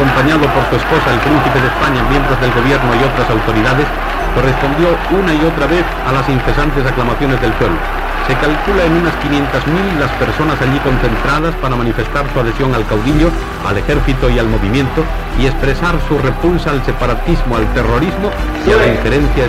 acompañado por su esposa, el príncipe de España, miembros del gobierno y otras autoridades, correspondió una y otra vez a las incesantes aclamaciones del pueblo. Se calcula en unas 500.000 las personas allí concentradas para manifestar su adhesión al caudillo, al ejército y al movimiento y expresar su repulsa al separatismo, al terrorismo y a la injerencia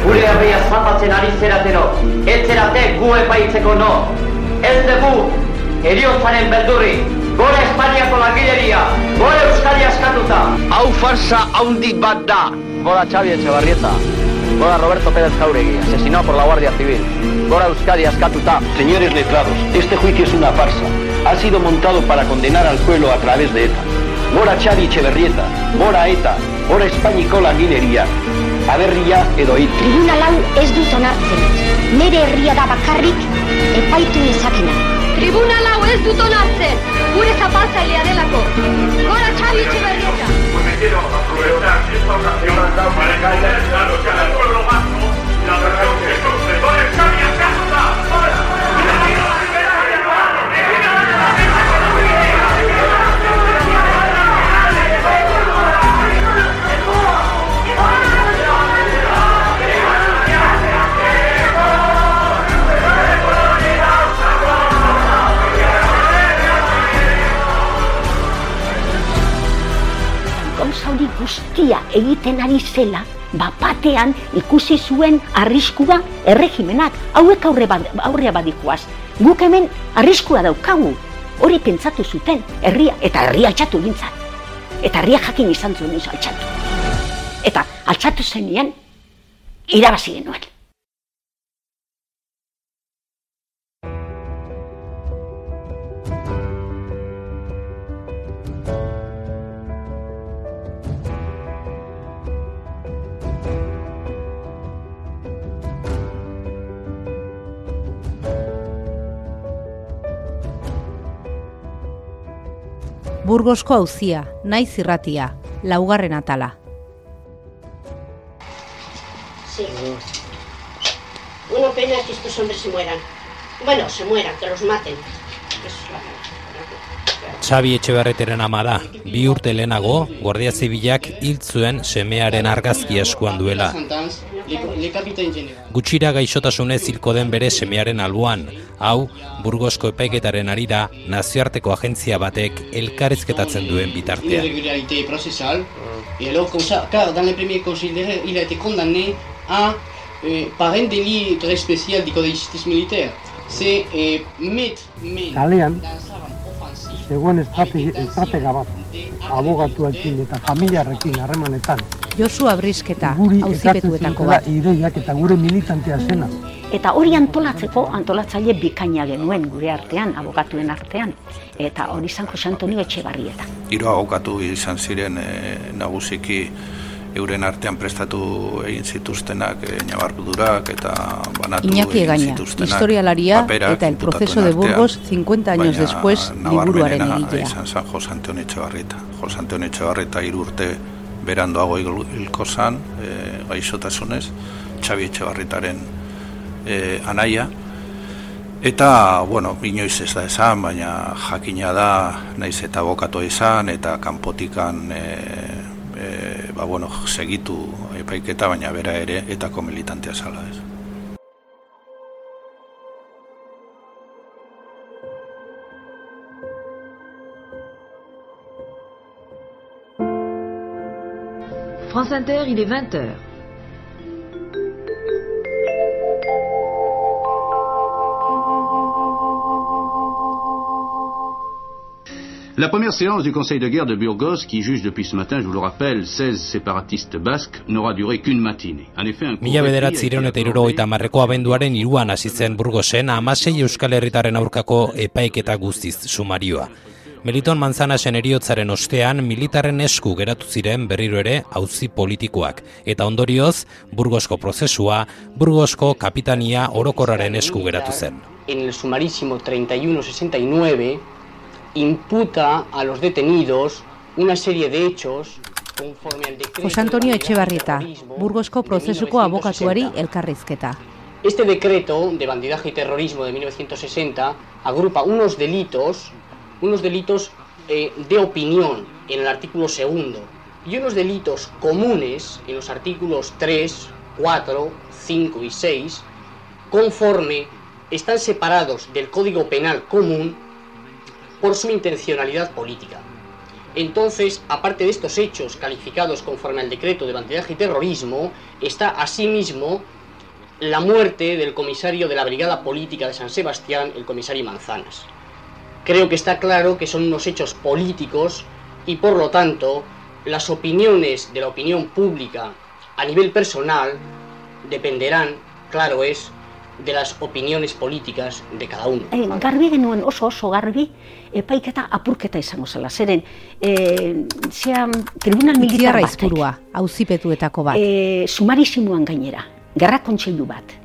Gora Espainiako langileria, gora Euskadi askatuta. Hau farsa haundi bat da. Gora Xavi Etxebarrieta, gora Roberto Pérez Jauregui, asesinado por la Guardia Civil. Gora Euskadi askatuta. Señores letrados, este juicio es una farsa. Ha sido montado para condenar al pueblo a través de ETA. Gora Xavi Etxebarrieta, gora ETA, gora Espainiko langileria. Aberria edo hit. Tribunal hau ez dut onartzen. Nere herria da bakarrik epaitu ezakena. Tribunal hau ez dut onartzen. Gure zapaltzailea delako. Gora Xavi Etxeberrieta. Pues me quiero aprovechar esta ocasión para agradecer a los que al pueblo vasco la verdad que sufre. ¡Gora Xavi hori guztia egiten ari zela, bapatean ikusi zuen arriskua erregimenak, hauek aurre bad, aurrea badikoaz. Guk hemen arriskua daukagu, hori pentsatu zuten, herria, eta herria altxatu gintzat. Eta herria jakin izan zuen altxatu. Eta altxatu zenean, irabazi genuen. Burgosko auzia, naiz irratia, laugarren atala. Sí. Una pena que estos hombres se mueran. Bueno, se mueran, que los maten. Es la Xabi Etxebarreteren ama da, bi urte lehenago, Guardia Zibilak hil zuen semearen argazki eskuan duela. Gutxira gaixotasunez hilko den bere semearen alboan, hau, Burgosko epaiketaren arira, nazioarteko agentzia batek elkarrizketatzen duen bitartean. Kalean, zegoen estratega bat, abogatuekin eta familiarrekin harremanetan. Josua Brisketa, Guri ekartzen auzipetuetako bat. ideiak eta gure militantea zena. Eta hori antolatzeko antolatzaile bikaina genuen gure artean, abogatuen artean. Eta hori San Jose Antonio Etxebarrieta. hiru abokatu izan ziren e, nagusiki euren artean prestatu egin zituztenak e, ñabardurak eta banatu Iñaki egin Egaña, zituztenak historialaria paperak eta el proceso de Burgos 50 años después liburuaren egilea. izan San Jose Antonio Etxebarrieta. Jose Antonio Etxebarrieta hiru urte berandoago hil- hilko zan, e, gaixotasunez, Xabi Etxebarritaren e, anaia, Eta, bueno, inoiz ez da esan, baina jakina da, naiz eta bokatu izan, eta kanpotikan, e, e, ba, bueno, segitu epaiketa, baina bera. France Inter, il est 20h. La première séance du Conseil de guerre de Burgos, qui juge depuis ce matin, je vous le rappelle, 16 séparatistes basques, n'aura duré qu'une matinée. En effet, un Mila bederatzireun eta irurogeita marreko abenduaren iruan hasi zen Burgosen amasei Euskal Herritaren aurkako epaiketa guztiz sumarioa. Meliton Manzanasen eriotzaren ostean militarren esku geratu ziren berriro ere auzi politikoak eta ondorioz Burgosko prozesua Burgosko kapitania orokorraren esku geratu zen. En el sumarísimo 3169 imputa a los detenidos una serie de hechos conforme al decreto Jose Antonio Etxebarrieta, Burgosko prozesuko abokatuari elkarrizketa. Este decreto de bandidaje y terrorismo de 1960 agrupa unos delitos, unos delitos eh, de opinión en el artículo segundo y unos delitos comunes en los artículos 3, 4, 5 y 6, conforme están separados del Código Penal común por su intencionalidad política. Entonces, aparte de estos hechos calificados conforme al decreto de bandidaje y terrorismo, está asimismo la muerte del comisario de la Brigada Política de San Sebastián, el comisario Manzanas. Creo que está claro que son unos hechos políticos y por lo tanto las opiniones de la opinión pública a nivel personal dependerán, claro es, de las opiniones políticas de cada uno. E, garbi genuen oso oso garbi epaiketa apurketa izango zela. Zeren, e, zea, tribunal militar bat. izpurua, auzipetuetako bat. E, sumarizimoan gainera, gerra kontseilu bat.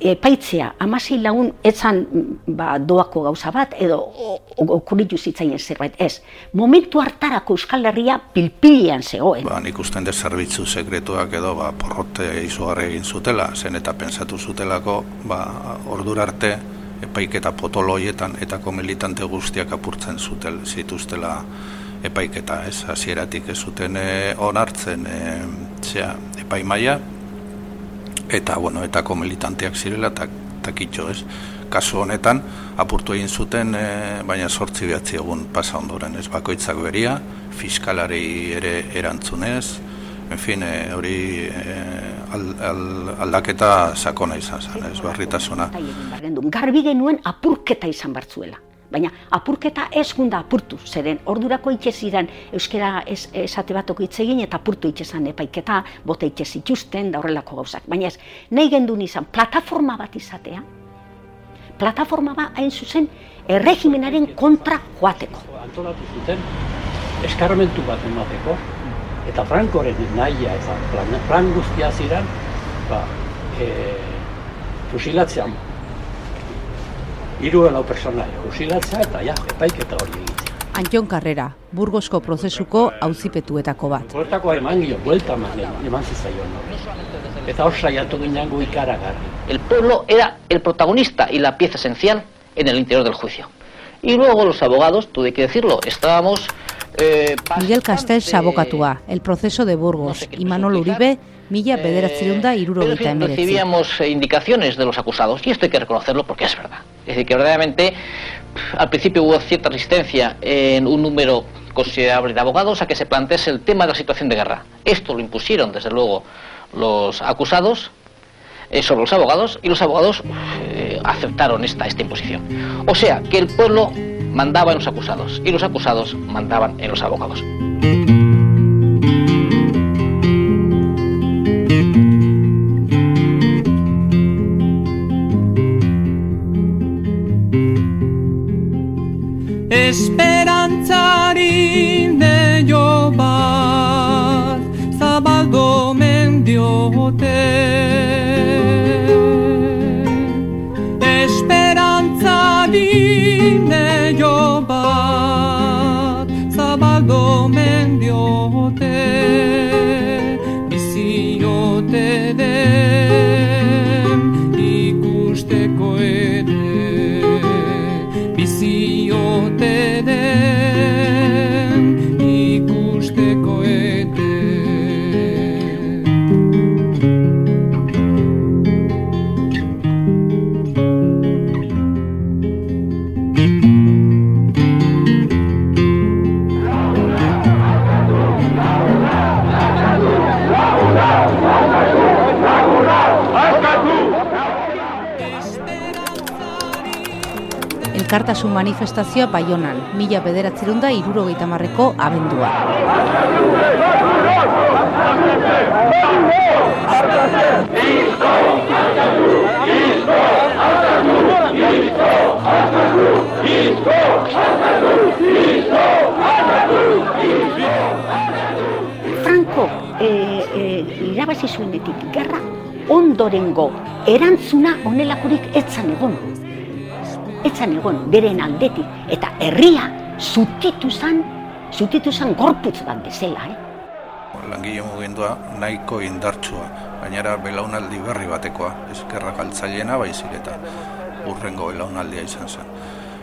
Epaitzea, amasei lagun etzan ba, doako gauza bat, edo o- o- okurritu zitzaien zerbait, ez. Momentu hartarako Euskal Herria pilpilian zegoen. Ba, nik usten dut zerbitzu sekretuak edo ba, porrote izugarri egin zutela, zen eta pensatu zutelako ba, ordura arte epaiketa potolo hoietan etako militante guztiak apurtzen zutel zituztela epaiketa, ez, hasieratik ez zuten e, onartzen e, zea, epaimaia, eta, bueno, etako militanteak zirela, eta takitxo, ez, kasu honetan, apurtu egin zuten, e, baina sortzi behatzi egun pasa ondoren, ez, bakoitzak beria, fiskalari ere erantzunez, en fin, e, hori e, al, al, aldaketa sakona izan zen, ez, barritasuna. Garbi genuen apurketa izan bartzuela. Baina apurketa ez gunda apurtu, zeren ordurako itxe ziren euskera ez, esate batok hitz egin eta apurtu itxe zan epaiketa, bota itxe zituzten da horrelako gauzak. Baina ez, nahi gendun izan plataforma bat izatea, plataforma bat hain zuzen erregimenaren kontra joateko. antolatu zuten eskarmentu bat emateko eta Frankoren nahia eta plan guztia ziren ba, e, fusilatzean hiru lau personaia fusilatzea eta ja, epaiketa hori egitea. Antion Karrera, Burgosko prozesuko auzipetuetako bat. Hortako eman gio, buelta eman, eman zitzaion hori. Eta hor saiatu ginen gu ikaragarri. El pueblo era el protagonista y la pieza esencial en el interior del juicio. Y luego los abogados, tuve que decirlo, estábamos... Eh, Miguel Castells abokatua, El proceso de Burgos, Imanol Uribe, mila bederatzireun da Pero en irurogeita fin, emeretzi. recibíamos eh, indicaciones de los acusados y esto hay que reconocerlo porque es verdad. Es decir, que verdaderamente al principio hubo cierta resistencia en un número considerable de abogados a que se plantease el tema de la situación de guerra. Esto lo impusieron, desde luego, los acusados eh, sobre los abogados y los abogados eh, aceptaron esta, esta imposición. O sea, que el pueblo mandaba en los acusados y los acusados mandaban en los abogados. Manifestazioa Baionan, mila bederatzireun da irurogeita marreko abendua. Franco e, e, irabazi zuenetik gerra ondorengo erantzuna honelakorik etzan egon. Etzan egon, beren aldetik. Eta herria zutitu zan, zutitu zan gorputz bat bezala, eh? langile mugindua nahiko indartsua, gainera belaunaldi berri batekoa, eskerra galtzaileena baizik eta urrengo belaunaldia izan zen.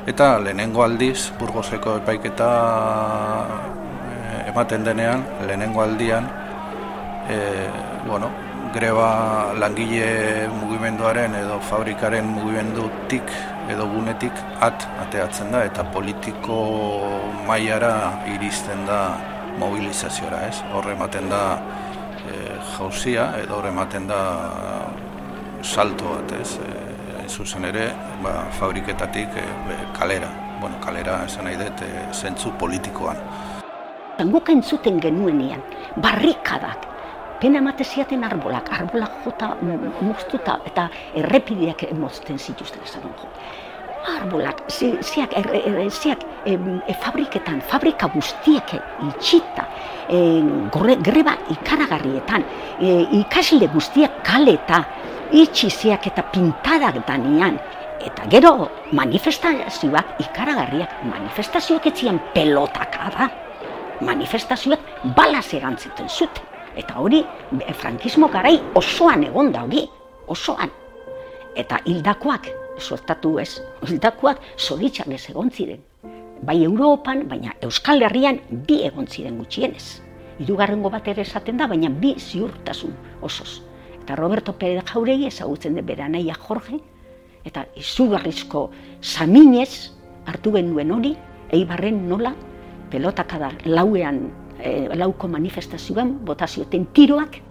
Eta lehenengo aldiz, Burgoseko epaiketa eh, ematen denean, lehenengo aldian, e, bueno, greba langile mugimenduaren edo fabrikaren mugimendutik edo gunetik at ateatzen da eta politiko mailara iristen da mobilizaziora, ez? Horre ematen da e, jauzia edo horre ematen da salto bat, ez? E, zuzen ere, ba, fabriketatik e, kalera, bueno, kalera esan nahi dut, e, zentzu politikoan. Guk entzuten genuenean, barrikadak, pena emate ziaten arbolak, arbolak jota moztuta eta errepideak mozten zituzten esan jo. Arbolak, ziak, er, er, ziak e, fabriketan, fabrika guztiek itxita, e, greba ikaragarrietan, e, ikasile guztiak kaleta, itxi ziak eta pintadak danian, eta gero manifestazioak ikaragarriak, manifestazioak etzian pelotaka da, manifestazioak balaz erantzuten zuten. Eta hori, frankismo garai osoan egon da hori, osoan. Eta hildakoak, suertatu ez, hildakoak zoritxan ez egon ziren. Bai Europan, baina Euskal Herrian bi egon ziren gutxienez. Hirugarrengo bat ere esaten da, baina bi ziurtasun osoz. Eta Roberto Pérez Jauregi ezagutzen den bera Jorge, eta izugarrizko saminez hartu genuen hori, eibarren nola, pelotakada lauean lauko manifestazioan bota zioten tiroak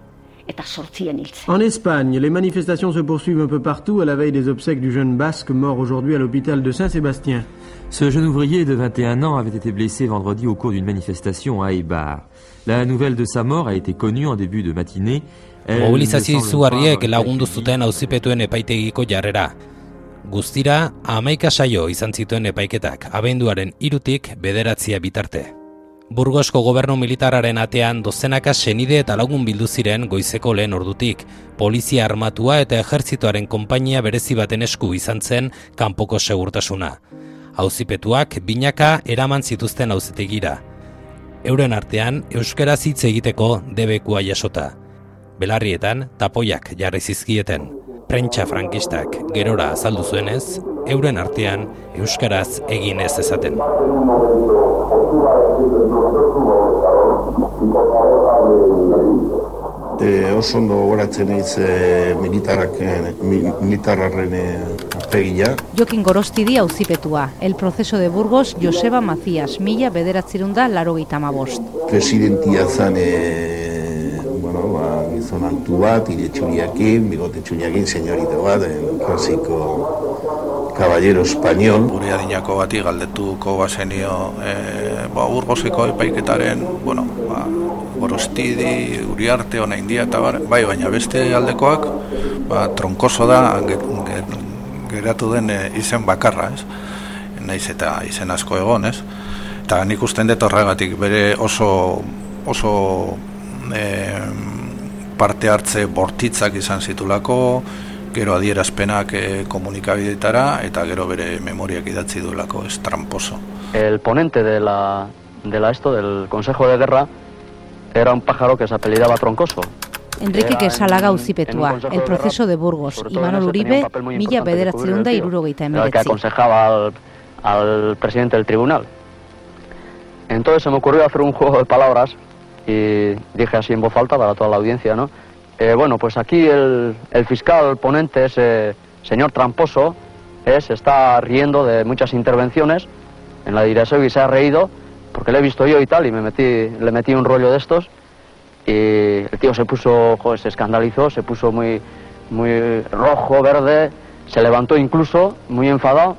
eta sortzien hiltzen. En Espagne, les manifestations se poursuivent un peu partout à la veille des obsèques du jeune basque mort aujourd'hui à l'hôpital de Saint-Sébastien. Ce jeune ouvrier de 21 ans avait été blessé vendredi au cours d'une manifestation à Eibar. La nouvelle de sa mort a été connue en début de matinée. Mobilizazio izugarriek lagundu zuten auzipetuen epaitegiko jarrera. Guztira, amaika saio izan zituen epaiketak, abenduaren irutik bederatzia bitarte. Burgosko gobernu militararen atean dozenaka senide eta lagun bildu ziren goizeko lehen ordutik, polizia armatua eta ejertzitoaren konpainia berezi baten esku izan zen kanpoko segurtasuna. Auzipetuak binaka eraman zituzten auzetegira. Euren artean euskaraz hitz egiteko debekua jasota. Belarrietan tapoiak jarri zizkieten. Prentsa frankistak gerora azaldu zuenez, euren artean euskaraz egin ez ezaten. Oso ondo goratzen eiz e, militarrak, militarraren apegia. Jokin Gorostidi auzipetua, el proceso de Burgos, Joseba Macías, mila bederatzerunda laro gitama bost. Presidentia zan, e, bueno, ba, gizon altu bat, ire txuriakin, bigote txuriakin, senyorito bat, el klasiko caballero español. Gure adinako bati galdetuko bazenio e, ba, Burgoseko epaiketaren, bueno, ba, gorostidi, uriarte, ona india eta bar, bai, baina beste aldekoak, ba, tronkoso da, geratu den e, izen bakarra, ez? Naiz eta izen asko egon, ez? Eta nik usten dut horregatik, bere oso, oso e, parte hartze bortitzak izan zitulako, gero adierazpenak e, komunikabidetara, eta gero bere memoriak idatzi duelako, ez tramposo. El ponente de la, de la esto, del Consejo de Guerra, era un pájaro que se apellidaba Troncoso. Enrique Quesalaga uzipetua, el proceso de Burgos, Imanol Uribe, mila bederatzen da irurogeita emeretzi. Que aconsejaba al, al presidente del tribunal. Entonces se me ocurrió hacer un juego de palabras y dije así en voz alta para toda la audiencia, ¿no? Eh, bueno, pues aquí el, el fiscal ponente, ese señor tramposo, eh, se está riendo de muchas intervenciones en la dirección y se ha reído porque le he visto yo y tal, y me metí, le metí un rollo de estos, y el tío se puso, joder, se escandalizó, se puso muy, muy rojo, verde, se levantó incluso, muy enfadado,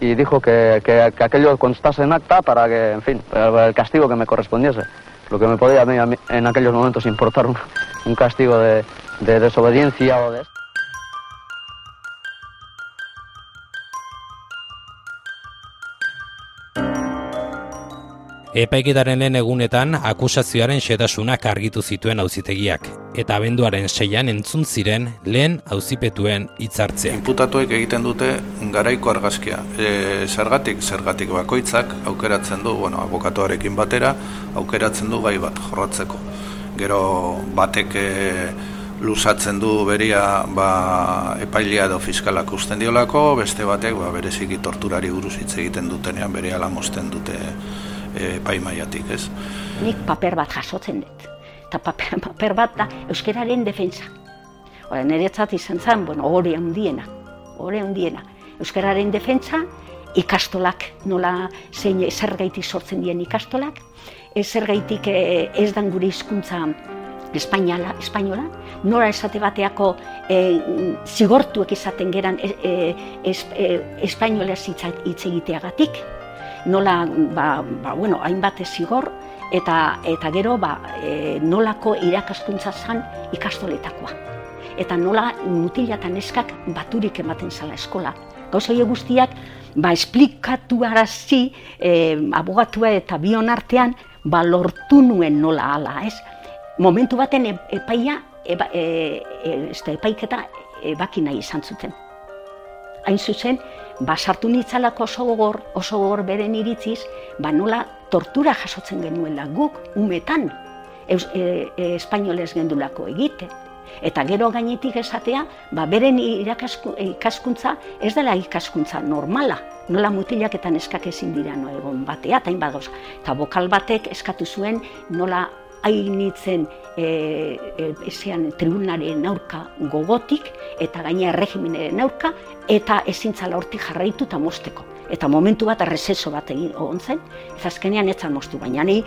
y dijo que, que, que aquello constase en acta para que, en fin, el castigo que me correspondiese. Lo que me podía a mí, en aquellos momentos importar un, castigo de, de desobediencia o de Epaiketaren lehen egunetan akusazioaren xetasunak argitu zituen auzitegiak eta abenduaren seian entzun ziren lehen auzipetuen hitzartzea. Inputatuek egiten dute garaiko argazkia. E, zergatik, zergatik bakoitzak aukeratzen du, bueno, abokatuarekin batera, aukeratzen du gai bat jorratzeko. Gero batek e, lusatzen du beria ba, epailia edo fiskalak usten diolako, beste batek ba, bereziki torturari buruz hitz egiten dutenean bere ala dute e, paimaiatik, ez? Nik paper bat jasotzen dut. Eta paper, paper bat da euskararen defensa. Ora, niretzat izan zen, bueno, hori handiena, hori handiena. Euskararen defensa, ikastolak, nola zein zer sortzen dien ikastolak, ez eh, ez dan gure hizkuntza espainola, espainola, nora esate bateako e, zigortuek izaten geran e, e, e, espainolez hitz egiteagatik, nola, ba, ba, bueno, hainbat zigor, eta, eta gero ba, e, nolako irakaskuntza zan ikastoletakoa. Eta nola mutila eta neskak baturik ematen zala eskola. Gauza guztiak, ba, esplikatu arazi, e, abogatua eta bion artean, ba, lortu nuen nola ala, ez? momentu baten e, epaia, eba, e, e, este, epaiketa ebaki nahi izan zuten. Hain zuzen, ba, sartu nitzalako oso gogor, oso gogor beren iritziz, ba, nola tortura jasotzen genuela guk, umetan, eus, e, e, espainolez gendulako egite. Eta gero gainetik esatea, ba, beren ikaskuntza ez dela ikaskuntza normala. Nola mutilak eta neskak ezin dira no egon batea, eta inbagoz. Eta bokal batek eskatu zuen nola hainitzen e, e, ezean tribunaren aurka gogotik eta gaina erregimenaren aurka eta ezintzala hortik jarraitu eta mosteko. Eta momentu bat arrezeso bat egin egon zen, ez azkenean etzan mostu, baina ni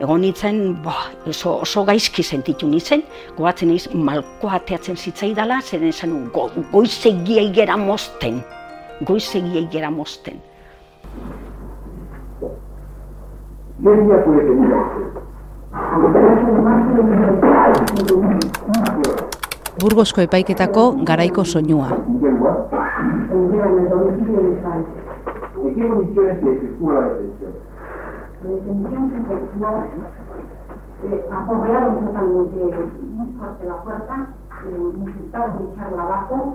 egon nintzen oso, oso gaizki sentitu nintzen, goatzen niz malkoa ateatzen zitzaidala, zer esan go, goizegia igera mosten, goizegia igera mosten. ¿Qué día puede tener usted? Burgosko epaiketako garaiko soinua. aporrearon totalmente fuerte la puerta, necesitaban echarla abajo,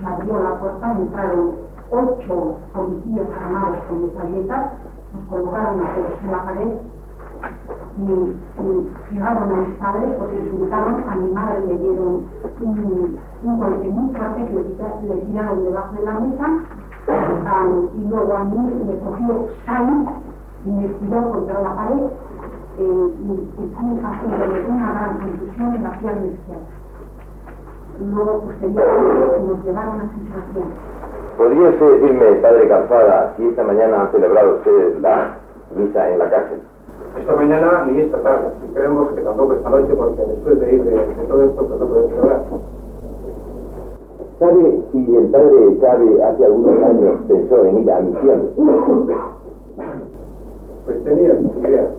se abrió la puerta, entraron ocho policías armados con metralletas, nos colocaron en la pared y fijaron a mis padres porque insultaron a mi madre le dieron un, golpe muy fuerte que le, tiraron debajo de la mesa y luego a mí me cogió Sain y me tiró contra la pared eh, y, y haciéndole una gran confusión en la pierna izquierda. Luego, posteriormente, nos llevaron a filtración. ¿Podría usted decirme, padre Calzada, si esta mañana han celebrado ustedes la misa en la cárcel? Esta mañana ni esta tarde. Y creemos que tampoco esta noche, porque después de ir de, de todo esto, pues no podemos celebrar. ¿Sabe si el padre Chávez hace algunos años pensó en ir a misión? Pues tenía idea.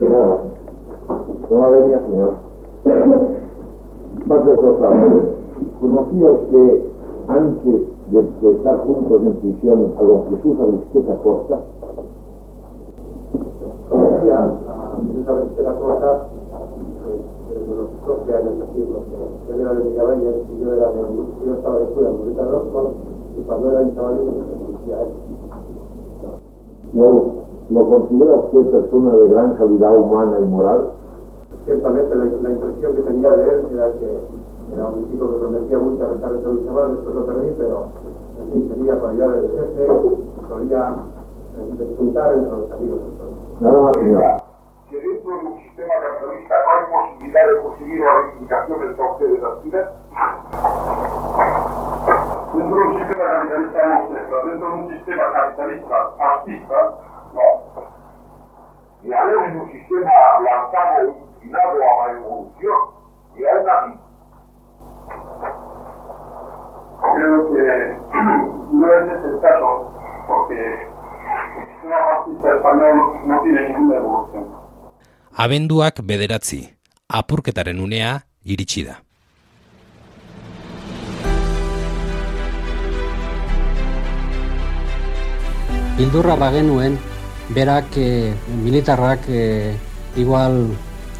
No, no venía, señor. Padre Rosa, conocía usted antes de, de, estar juntos en prisión a don Jesús Aristieta Costa? A Jesús Aristieta Costa desde los 12 años así, porque él era de y yo era de yo estaba de escuela en Morita Roscos y cuando era un chavalito me conocía a él. ¿Lo, ¿Lo considera usted persona de gran calidad humana y moral? Ciertamente la, la impresión que tenía de él era que era un chico que prometía mucho a pesar de todo el chaval, después lo perdí, pero en fin, tenía cualidad de jefe, solía disfrutar entre los amigos. Nada más. Que dentro de un sistema capitalista no hay posibilidad de conseguir una reivindicación del cauce de las vidas. Dentro de un sistema capitalista no, dentro de un sistema capitalista fascista, no. Y haber un sistema lanzado, inclinado a la evolución, y aún así creo que no es necesario porque el sistema fascista español no tiene ninguna evolución. Abenduak bederatzi, apurketaren unea iritsi da. Bildurra bagenuen, berak e, militarrak e, igual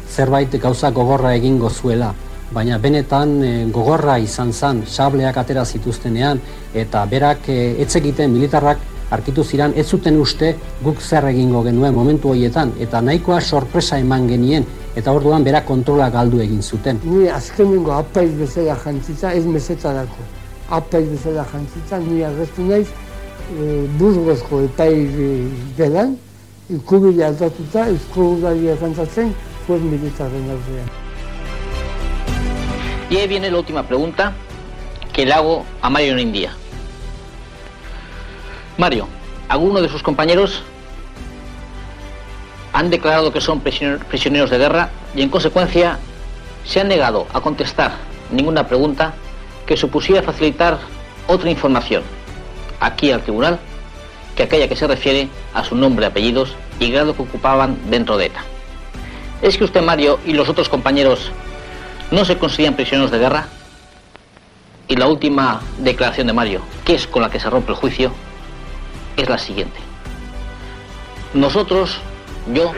zerbait gauza gogorra egingo zuela baina benetan e, gogorra izan zan sableak atera zituztenean eta berak e, etzekiten militarrak arkitu ziran ez zuten uste guk zer egingo genuen momentu horietan eta nahikoa sorpresa eman genien eta orduan berak kontrola galdu egin zuten. Ni azkenengo apaiz bezala jantzitza ez meseta dako. apai bezala jantzitzen, ni agertu naiz, e, burgozko epai gelan, ikubile aldatuta, eusko udaria jantzatzen, fue militarren aurrean. Y ahí viene la última pregunta que le hago a Mario India. Mario, ¿alguno de sus compañeros han declarado que son prisioneros de guerra y en consecuencia se han negado a contestar ninguna pregunta que supusiera facilitar otra información aquí al tribunal que aquella que se refiere a su nombre, apellidos y grado que ocupaban dentro de ETA. ¿Es que usted, Mario, y los otros compañeros no se consideran prisioneros de guerra? Y la última declaración de Mario, que es con la que se rompe el juicio, es la siguiente. Nosotros, yo,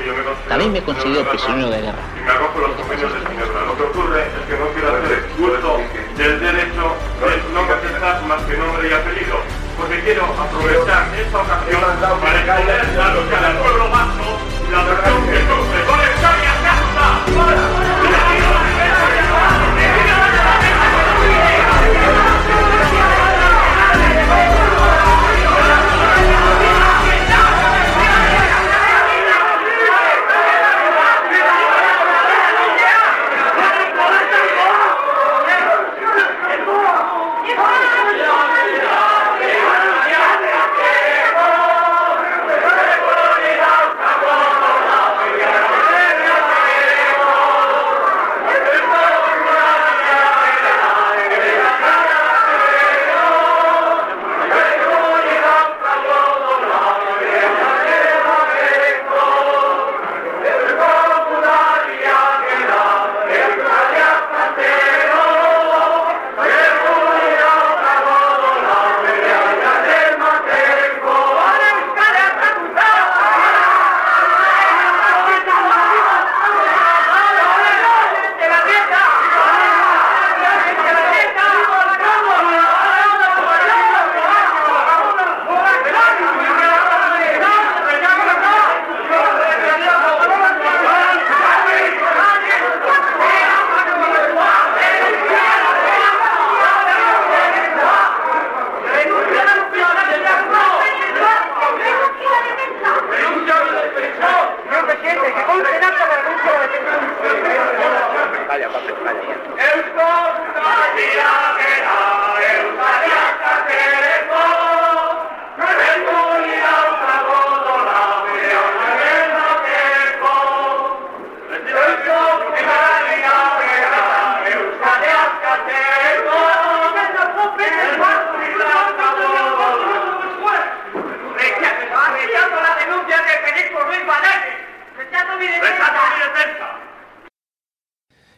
también me considero prisionero de guerra. Y me acojo los convenios de Ginebra. Lo que ocurre es que no quiero hacer uso del derecho de no contestar más que nombre y apellido, porque quiero aprovechar esta ocasión para exponer a los que al pueblo vasco la versión que sufre con España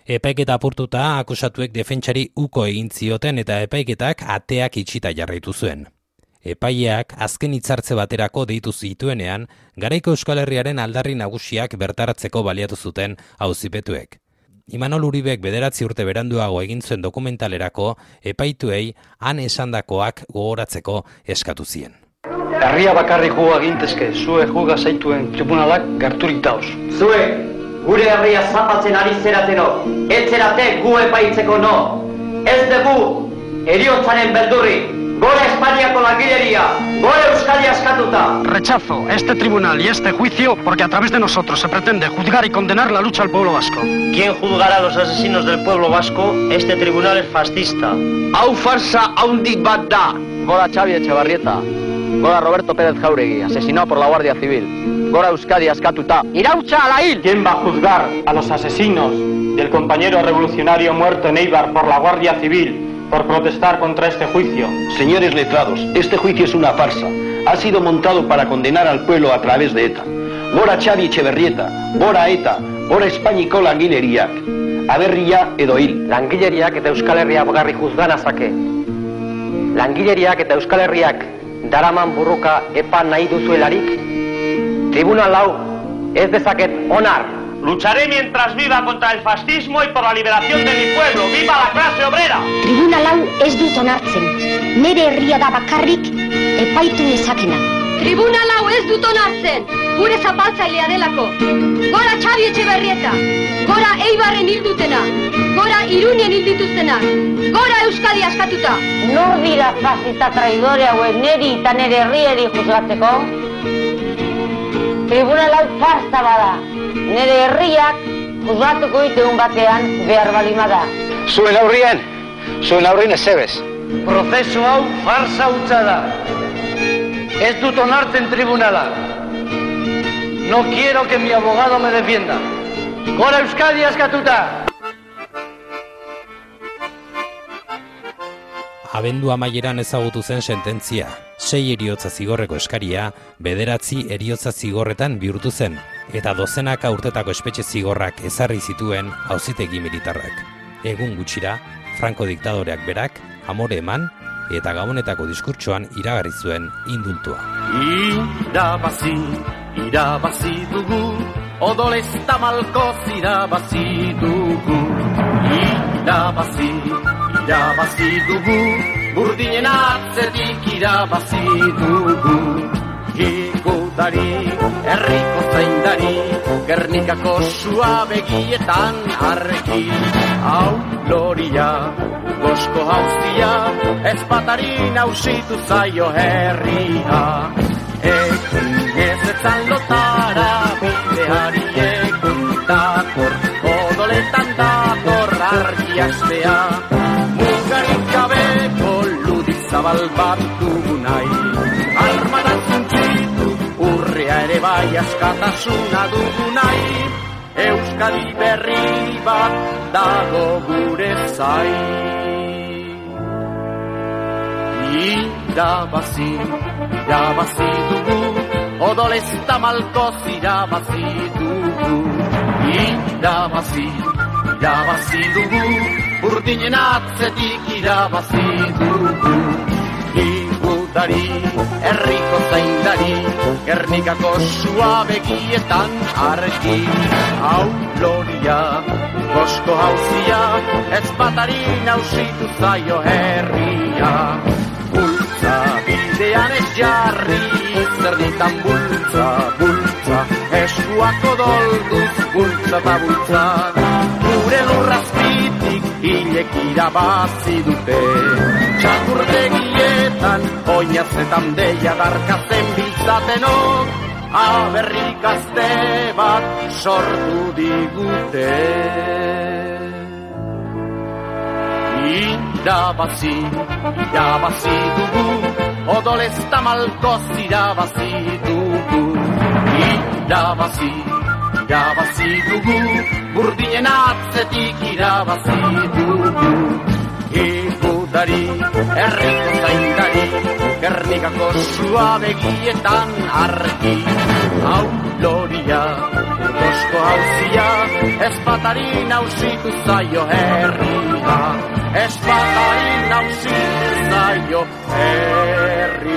Epaiketa apurtuta akusatuek defentsari uko egin zioten eta epaiketak ateak itxita jarraitu zuen. Epaileak azken hitzartze baterako deitu zituenean, garaiko Euskal Herriaren aldarri nagusiak bertaratzeko baliatu zuten auzipetuek. Imanol Uribek bederatzi urte beranduago egin zuen dokumentalerako epaituei han esandakoak gogoratzeko eskatu zien. Herria bakarri juga gintezke, zue juga zaituen tribunalak gerturik dauz. Zue, gure herria zapatzen ari zerateno, etzerate gu epaitzeko no. Ez dugu, eriotzaren beldurri, gore Espainiako langileria, gore Euskadi askatuta. Rechazo este tribunal y este juicio porque a través de nosotros se pretende juzgar y condenar la lucha al pueblo vasco. ¿Quién juzgará a los asesinos del pueblo vasco? Este tribunal es fascista. Hau farsa haundi bat da. Gora Xavi Echevarrieta, gora Roberto Pérez Jauregui, asesinado por la Guardia Civil. Gora Euskadi askatuta. ¡Irautza a la il! ¿Quién va a juzgar a los asesinos del compañero revolucionario muerto en Eibar por la Guardia Civil por protestar contra este juicio? Señores letrados, este juicio es una farsa. Ha sido montado para condenar al pueblo a través de ETA. Gora Xavi Echeverrieta, gora ETA, gora Espainiko langileriak. Aberria edo hil. Langileriak eta Euskal Herria bagarri juzgan azake. Langileriak eta Euskal Herriak daraman burruka epa nahi duzuelarik? Tribunal hau ez dezaket onar. Lucharé mientras viva contra el fascismo y por la liberación de mi pueblo. ¡Viva la clase obrera! Tribunal hau ez dut onartzen. Nere herria da bakarrik epaitu nezakena. Tribunal hau ez dut onartzen, gure zapaltzailea delako. Gora Xabi Etxeberrieta, gora Eibarren hildutena, gora Irunien hildituztenak, gora Euskadi askatuta. Nor dira fascista traidore hauen neri eta nere herrieri juzgatzeko? Tribunal hau farsa bada. Nere herriak juzgatuko iteun batean behar balimada. Zuen aurrien, zuen aurrien ez zebez. Prozesu hau farsa hutsa da. Ez dut onartzen tribunala. No quiero que mi abogado me defienda. Gora Euskadi askatuta! Abendu amaieran ezagutu zen sententzia. Sei eriotza zigorreko eskaria, bederatzi eriotza zigorretan bihurtu zen, eta dozenaka urtetako espetxe zigorrak ezarri zituen hauzitegi militarrak. Egun gutxira, Franco diktadoreak berak, amore eman, eta gabonetako diskurtsoan iragarri zuen indultua. Irabazi, irabazi dugu, odolez tamalkoz irabazi dugu. Irabazi, irabazi dugu, burdinen atzetik irabazi dugu. Igudari, herriko zaindari, gernikako sua begietan arreki. Hau loria, gosko hauzia, ez batari nausitu zaio herria. Ekin ez etzan lotara, bideari egun dator, odoletan dator argi astea. Zabal bat dugu nahi, armadan zuntzitu, urrea ere bai askatasuna dugu nahi. Euskadi berri bat dago gure zai. Irabazi, irabazi dugu, odolez tamalkoz irabazi dugu. Irabazi, irabazi dugu, urdinen atzetik irabazi dugu. Igudari, herriko zaindari, gernikako sua begietan argi. Hau loria, bosko hauzia, ez batari nausitu zaio herria. Bultza, bidean ez jarri, zer ditan bultza, bultza, eskuak odolduz, bultza eta bultza. Gure lurrazpitik hilek irabazi dute, txakurtegietan, oinazetan deia darkazen biltzatenok, aberrik azte bat sortu digute. Irabazi, irabazi dugu, odolez tamalkoz irabazi dugu. Irabazi, irabazi dugu, burdinen atzetik irabazi dugu. Igudari, herriko zaindari, gernikako sua begietan argi. Hau loria, bosko hauzia, ez batari nausitu zaio herria. Ez batari nausitu zaio herria.